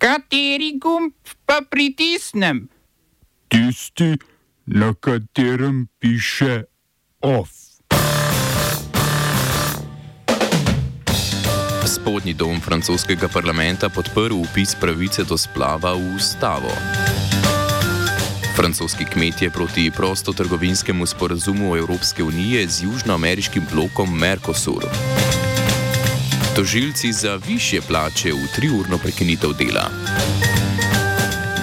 Kateri gumb pa pritisnem? Tisti, na katerem piše OF. Spodnji dom francoskega parlamenta podprl upis pravice do splava v ustavo. Francoski kmetje proti prostotrgovinskemu sporazumu Evropske unije z južnoameriškim blokom Mercosur. Tožilci za više plače v triurno prekinitev dela.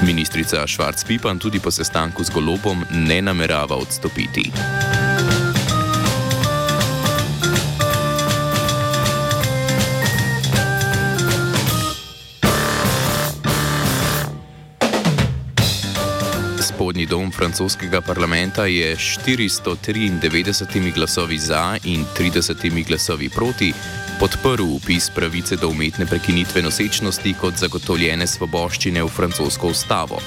Ministrica Švarc-Pipan tudi po sestanku z Golobom ne namerava odstopiti. Spodnji dom francoskega parlamenta je 493 glasovi za in 30 glasovi proti podprl upis pravice do umetne prekinitve nosečnosti kot zagotovljene svoboščine v francosko ustavo.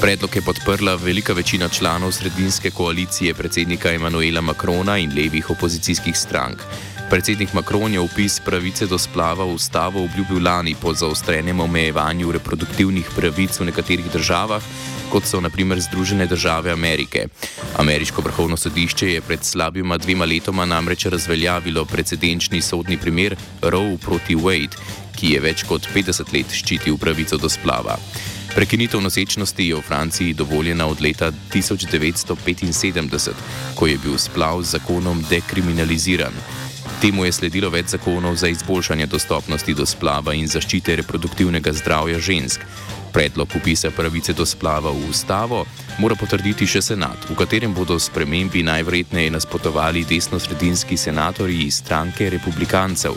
Predlog je podprla velika večina članov sredinske koalicije predsednika Emanuela Macrona in levih opozicijskih strank. Predsednik Macron je upis pravice do splava v ustavo obljubil lani po zaostrenem omejevanju reproduktivnih pravic v nekaterih državah, kot so naprimer Združene države Amerike. Ameriško vrhovno sodišče je pred slabima dvema letoma namreč razveljavilo precedenčni sodni primer Roe proti Wade, ki je več kot 50 let ščitil pravico do splava. Prekinitev nosečnosti je v Franciji dovoljena od leta 1975, ko je bil splav z zakonom dekriminaliziran. Temu je sledilo več zakonov za izboljšanje dostopnosti do splava in zaščite reproduktivnega zdravja žensk. Predlog upisa pravice do splava v ustavo mora potrditi še senat, v katerem bodo spremembi najverjetneje nasprotovali desno-sredinski senatorji iz stranke republikancev.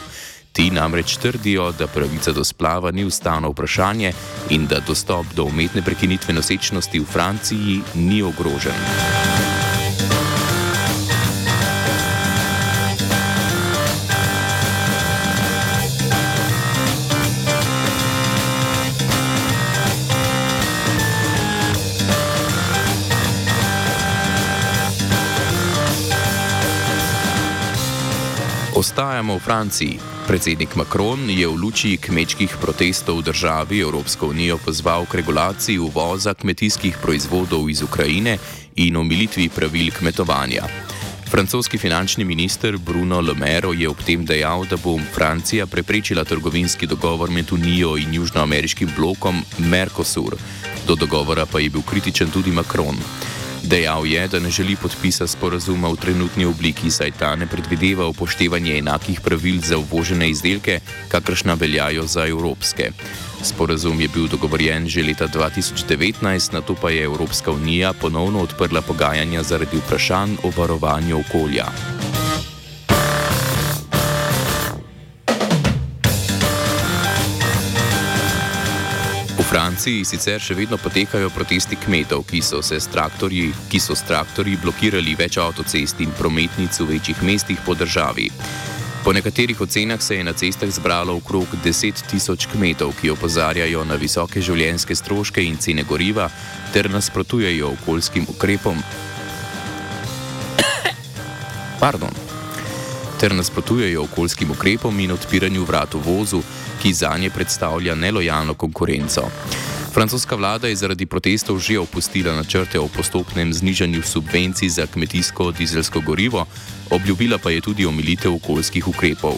Ti namreč trdijo, da pravica do splava ni ustavno vprašanje in da dostop do umetne prekinitve nosečnosti v Franciji ni ogrožen. Ostajamo v Franciji. Predsednik Macron je v luči kmečkih protestov v državi Evropsko unijo pozval k regulaciji uvoza kmetijskih proizvodov iz Ukrajine in omilitvi pravil kmetovanja. Francoski finančni minister Bruno Le Maire je ob tem dejal, da bo Francija preprečila trgovinski dogovor med Unijo in južnoameriškim blokom Mercosur. Do dogovora pa je bil kritičen tudi Macron. Dejal je, da ne želi podpisa sporazuma v trenutni obliki, saj ta ne predvideva upoštevanje enakih pravil za uvožene izdelke, kakršna veljajo za evropske. Sporazum je bil dogovorjen že leta 2019, na to pa je Evropska unija ponovno odprla pogajanja zaradi vprašanj o varovanju okolja. Franciji sicer še vedno potekajo protesti kmetov, ki so, traktorji, ki so s traktorji blokirali več avtocest in prometnic v večjih mestih po državi. Po nekaterih ocenah se je na cestah zbralo okrog 10 tisoč kmetov, ki opozarjajo na visoke življenjske stroške in cene goriva ter nasprotujejo okoljskim ukrepom. Pardon ter nasprotujejo okoljskim ukrepom in odpiranju vrat v vozu, ki za nje predstavlja nelojalno konkurenco. Francoska vlada je zaradi protestov že opustila načrte o postopnem znižanju subvencij za kmetijsko dizelsko gorivo, obljubila pa je tudi omilitev okoljskih ukrepov.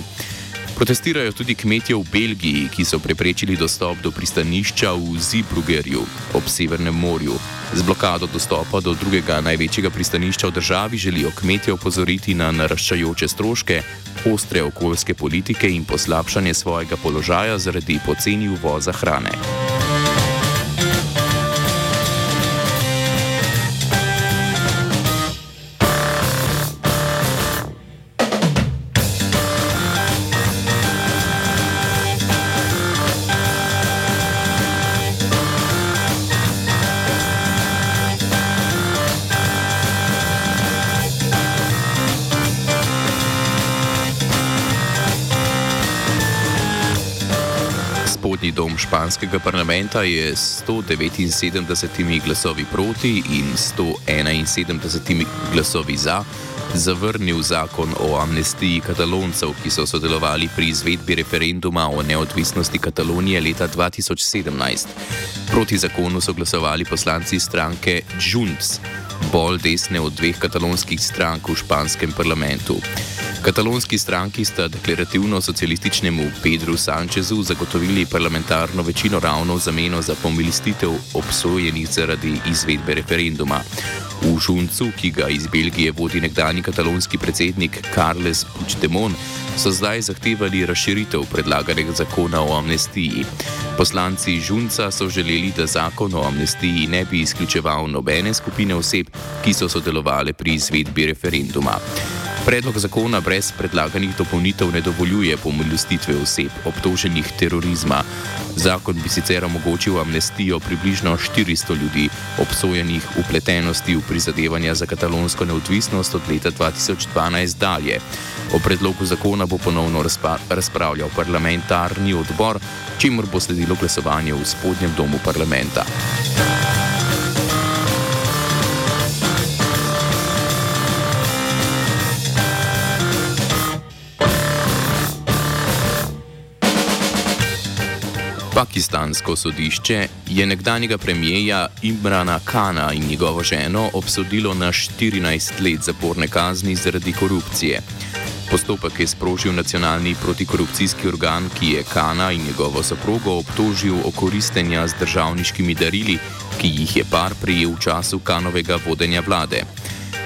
Protestirajo tudi kmetje v Belgiji, ki so preprečili dostop do pristanišča v Zibrugerju ob Severnem morju. Z blokado dostopa do drugega največjega pristanišča v državi želijo kmetje opozoriti na naraščajoče stroške, ostre okoljske politike in poslabšanje svojega položaja zaradi poceni uvoza hrane. Spodnji dom španskega parlamenta je s 179 glasovi proti in 171 glasovi za zavrnil zakon o amnestiji kataloncev, ki so sodelovali pri izvedbi referenduma o neodvisnosti Katalonije leta 2017. Proti zakonu so glasovali poslanci stranke Junts, bolj desne od dveh katalonskih strank v španskem parlamentu. Katalonski stranki sta deklarativno socialističnemu Pedru Sančezu zagotovili parlamentarno večino ravno v zameno za pomilostitev obsojenih zaradi izvedbe referenduma. V Žuncu, ki ga iz Belgije vodi nekdani katalonski predsednik Carles Puigdemont, so zdaj zahtevali razširitev predlaganega zakona o amnestiji. Poslanci Žunca so želeli, da zakon o amnestiji ne bi izključeval nobene skupine oseb, ki so sodelovali pri izvedbi referenduma. Predlog zakona brez predlaganih dopolnitev ne dovoljuje pomilostitve oseb obtoženih terorizma. Zakon bi sicer omogočil amnestijo približno 400 ljudi, obsojenih upletenosti v prizadevanja za katalonsko neodvisnost od leta 2012 dalje. O predlogu zakona bo ponovno razpravljal parlamentarni odbor, čemu bo sledilo glasovanje v spodnjem domu parlamenta. Pakistansko sodišče je nekdanjega premijeja Imrana Kana in njegovo ženo obsodilo na 14 let zaporne kazni zaradi korupcije. Postopek je sprožil nacionalni protikorupcijski organ, ki je Kana in njegovo soprogo obtožil o koristenja z državniškimi darili, ki jih je par prijel v času Kanovega vodenja vlade.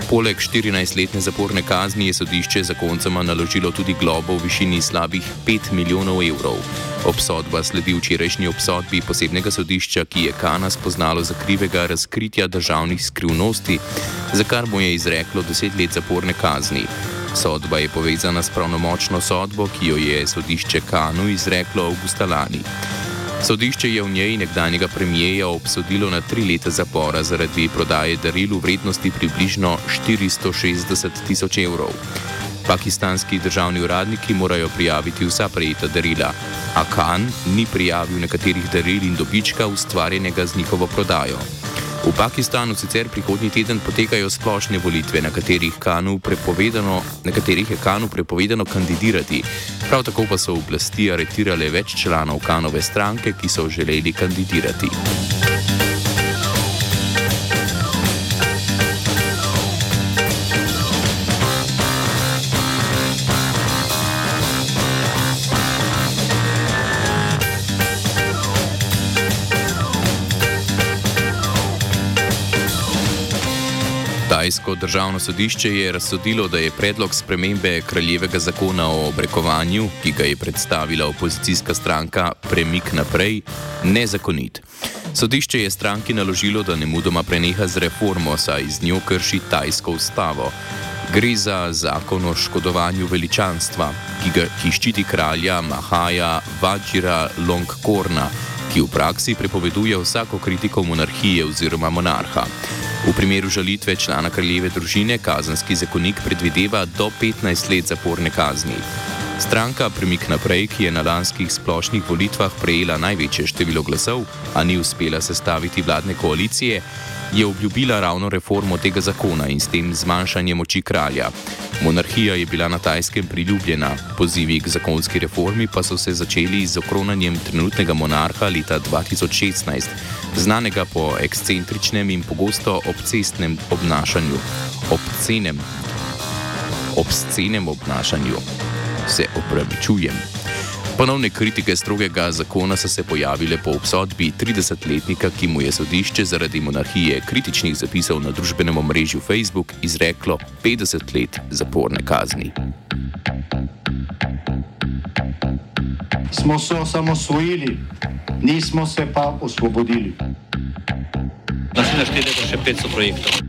Poleg 14-letne zaporne kazni je sodišče zakoncema naložilo tudi globo v višini slabih 5 milijonov evrov. Obsodba sledi včerajšnji obsodbi posebnega sodišča, ki je Kana spoznalo za krivega razkritja državnih skrivnosti, za kar mu je izreklo 10 let zaporne kazni. Sodba je povezana s pravnomočno sodbo, ki jo je sodišče Kanu izreklo avgusta lani. Sodišče je v njej nekdanjega premijeja obsodilo na tri leta zapora zaradi prodaje daril v vrednosti približno 460 tisoč evrov. Pakistanski državni uradniki morajo prijaviti vsa prejeta darila, a Khan ni prijavil nekaterih daril in dobička ustvarjenega z njihovo prodajo. V Pakistanu sicer prihodnji teden potekajo splošne volitve, na katerih, na katerih je Kanu prepovedano kandidirati. Prav tako pa so oblasti aretirale več članov Kanove stranke, ki so želeli kandidirati. Tajsko državno sodišče je razsodilo, da je predlog spremembe kraljevega zakona o obrekovanju, ki ga je predstavila opozicijska stranka Premik naprej, nezakonit. Sodišče je stranki naložilo, da ne mudoma preneha z reformo, saj z njo krši tajsko ustavo. Gre za zakon o škodovanju veličanstva, ki, ga, ki ščiti kralja Mahaja Vajira Longkorna, ki v praksi prepoveduje vsako kritiko monarhije oziroma monarha. V primeru žalitve člana kraljeve družine kazenski zakonik predvideva do 15 let zaporne kazni. Stranka Premik naprej, ki je na lanskih splošnih volitvah prejela največje število glasov, a ni uspela sestaviti vladne koalicije, je obljubila ravno reformo tega zakona in s tem zmanjšanje moči kralja. Monarhija je bila na tajskem priljubljena, pozivi k zakonski reformi pa so se začeli z okronanjem trenutnega monarha leta 2016, znanega po ekscentričnem in pogosto obcestnem obnašanju. Obscenem, obscenem obnašanju. Se opravičujem. Ponovne kritike strogega zakona so se pojavile po obsodbi 30-letnika, ki mu je sodišče zaradi monarhije kritičnih zapisov na družbenem omrežju Facebook izreklo 50 let zaporne kazni. Smo se osamosvojili, nismo se pa osvobodili. Naslednje število še 500 projektov.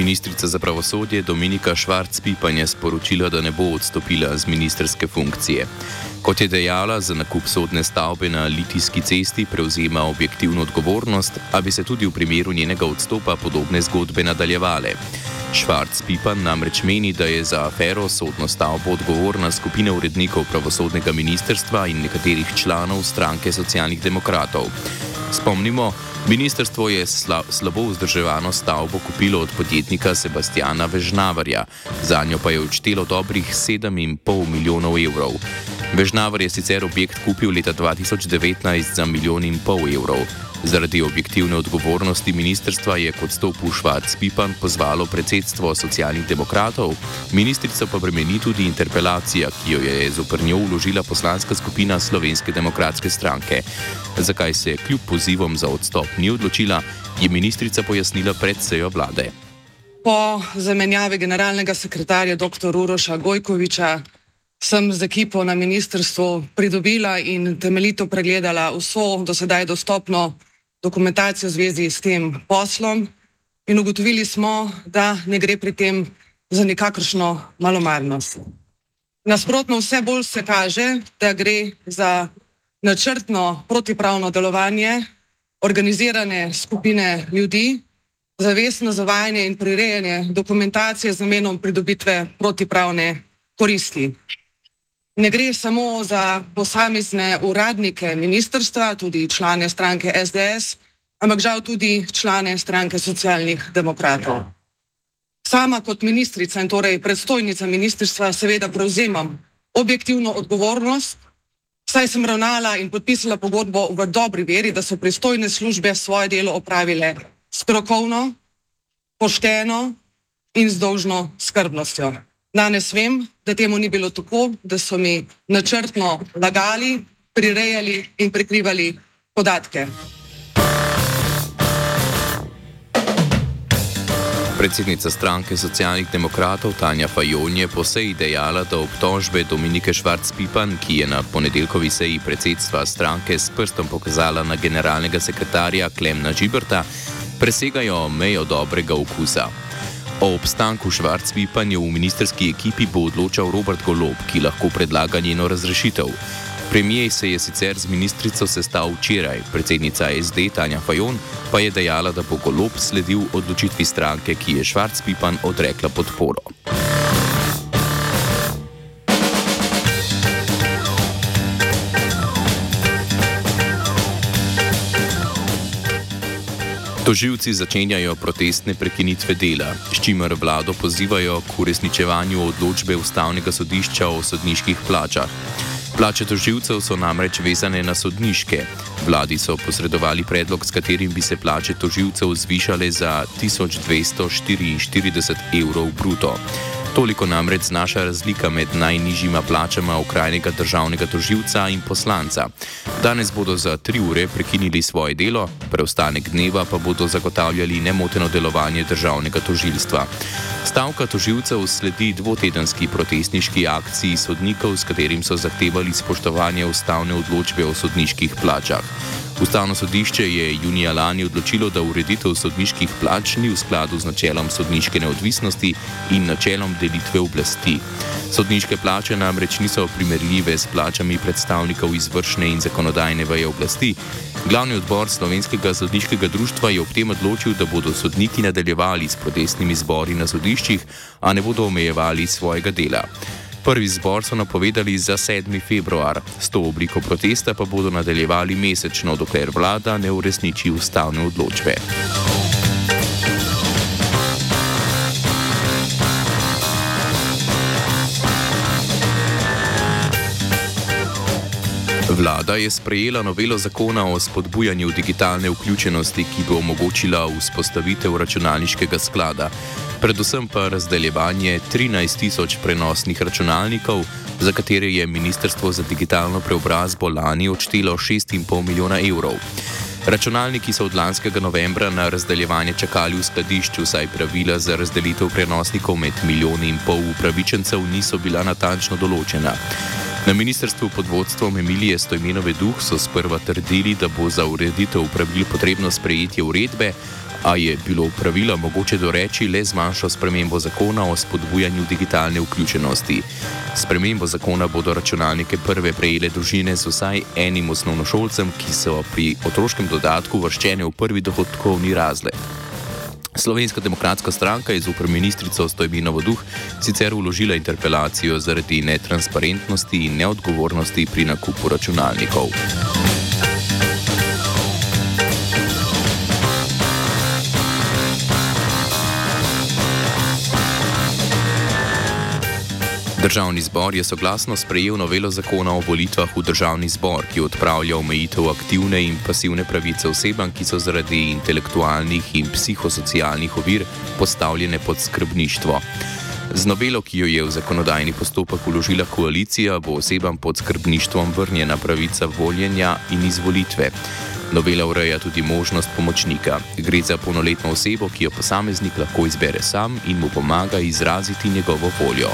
Ministrica za pravosodje Dominika Švarc-Pipan je sporočila, da ne bo odstopila z ministerske funkcije. Kot je dejala, za nakup sodne stavbe na Litijski cesti prevzema objektivno odgovornost, a bi se tudi v primeru njenega odstopa podobne zgodbe nadaljevale. Švarc-Pipan namreč meni, da je za afero sodno stavbo odgovorna skupina urednikov pravosodnega ministerstva in nekaterih članov stranke socialnih demokratov. Spomnimo, Ministrstvo je sla, slabo vzdrževano stavbo kupilo od podjetnika Sebastiana Vežnavarja, za njo pa je odštelo dobrih 7,5 milijonov evrov. Vežnavar je sicer objekt kupil leta 2019 za milijon in pol evrov. Zaradi objektivne odgovornosti ministrstva je kot stopu Švarc Pipan pozvalo predsedstvo socialnih demokratov, ministrico pa bremeni tudi interpelacija, ki jo je zoper njo vložila poslanska skupina Slovenske demokratske stranke. Zakaj se kljub pozivom za odstop ni odločila, je ministrica pojasnila pred sejo vlade. Po zamenjavi generalnega sekretarja dr. Uroša Gojkoviča sem z ekipo na ministrstvu pridobila in temeljito pregledala vso do sedaj dostopno dokumentacijo v zvezi s tem poslom in ugotovili smo, da ne gre pri tem za nikakršno malomarnost. Nasprotno, vse bolj se kaže, da gre za načrtno protipravno delovanje organizirane skupine ljudi, zavestno zavajanje in prirejanje dokumentacije z namenom pridobitve protipravne koristi. Ne gre samo za posamezne uradnike ministrstva, tudi člane stranke SDS, ampak žal tudi člane stranke socialnih demokratov. Sama kot ministrica in torej predstojnica ministrstva seveda prevzemam objektivno odgovornost, saj sem ravnala in podpisala pogodbo v dobri veri, da so pristojne službe svoje delo opravile strokovno, pošteno in z dolžno skrbnostjo. Danes vem, da temu ni bilo tako, da so mi načrtno lagali, prirejali in prikrivali podatke. Predsednica stranke socialnih demokratov Tanja Fajon je po seji dejala, da obtožbe Dominike Švarc-Pipan, ki je na ponedeljkovi seji predsedstva stranke s prstom pokazala na generalnega sekretarja Klemna Žibrta, presegajo mejo dobrega okusa. O obstanku Švarc-Pipanja v ministerski ekipi bo odločal Robert Golob, ki lahko predlaga njeno razrešitev. Premijer se je sicer z ministrico sestal včeraj, predsednica SD Tanja Fajon pa je dejala, da bo Golob sledil odločitvi stranke, ki je Švarc-Pipan odrekla podporo. Toživci začenjajo protestne prekinitve dela, s čimer vlado pozivajo k uresničevanju odločbe ustavnega sodišča o sodniških plačah. Plače toživcev so namreč vezane na sodniške. Vladi so posredovali predlog, s katerim bi se plače toživcev zvišale za 1244 evrov bruto. Toliko namreč znaša razlika med najnižjima plačama okrajnega državnega toživca in poslanca. Danes bodo za tri ure prekinili svoje delo, preostanek dneva pa bodo zagotavljali nemoteno delovanje državnega tožilstva. Stavka toživcev sledi dvotedenski protestniški akciji sodnikov, s katerim so zahtevali spoštovanje ustavne odločbe o sodniških plačah. Ustavno sodišče je junija lani odločilo, da ureditev sodniških plač ni v skladu z načelom sodniške neodvisnosti in načelom delitve oblasti. Sodniške plače namreč niso primerljive s plačami predstavnikov izvršne in zakonodajne veje oblasti. Glavni odbor slovenskega sodniškega društva je ob tem odločil, da bodo sodniki nadaljevali s protestnimi zbori na sodiščih, a ne bodo omejevali svojega dela. Prvi zbor so napovedali za 7. februar, s to obliko protesta pa bodo nadaljevali mesečno, dokler vlada ne uresniči ustavne odločbe. Vlada je sprejela novelo zakona o spodbujanju digitalne vključenosti, ki bo omogočila vzpostavitev računalniškega sklada, predvsem pa razdeljevanje 13 tisoč prenosnih računalnikov, za katere je Ministrstvo za digitalno preobrazbo lani odštelo 6,5 milijona evrov. Računalniki so od lanskega novembra na razdeljevanje čakali v skladišču, saj pravila za razdelitev prenosnikov med milijoni in pol upravičencev niso bila natančno določena. Na ministrstvu pod vodstvom Emilije Stojmenove Duh so sprva trdili, da bo za ureditev pravil potrebno sprejetje uredbe, a je bilo pravila mogoče doreči le z manjšo spremembo zakona o spodbujanju digitalne vključenosti. Spremembo zakona bodo računalnike prve prejele družine z vsaj enim osnovnošolcem, ki so pri otroškem dodatku vrščene v prvi dohodkovni razred. Slovenska demokratska stranka je z upr ministrico Stojbinovo duh sicer uložila interpelacijo zaradi netransparentnosti in neodgovornosti pri nakupu računalnikov. Državni zbor je soglasno sprejel novelo zakona o volitvah v državni zbor, ki odpravlja omejitev aktivne in pasivne pravice osebam, ki so zaradi intelektualnih in psihosocialnih ovir postavljene pod skrbništvo. Z novelo, ki jo je v zakonodajni postopek uložila koalicija, bo osebam pod skrbništvom vrnjena pravica voljenja in izvolitve. Novela ureja tudi možnost pomočnika. Gre za polnoletno osebo, ki jo posameznik lahko izbere sam in mu pomaga izraziti njegovo voljo.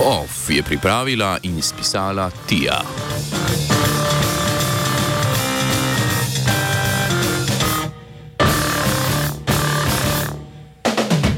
OF je pripravila in izpisala Tija.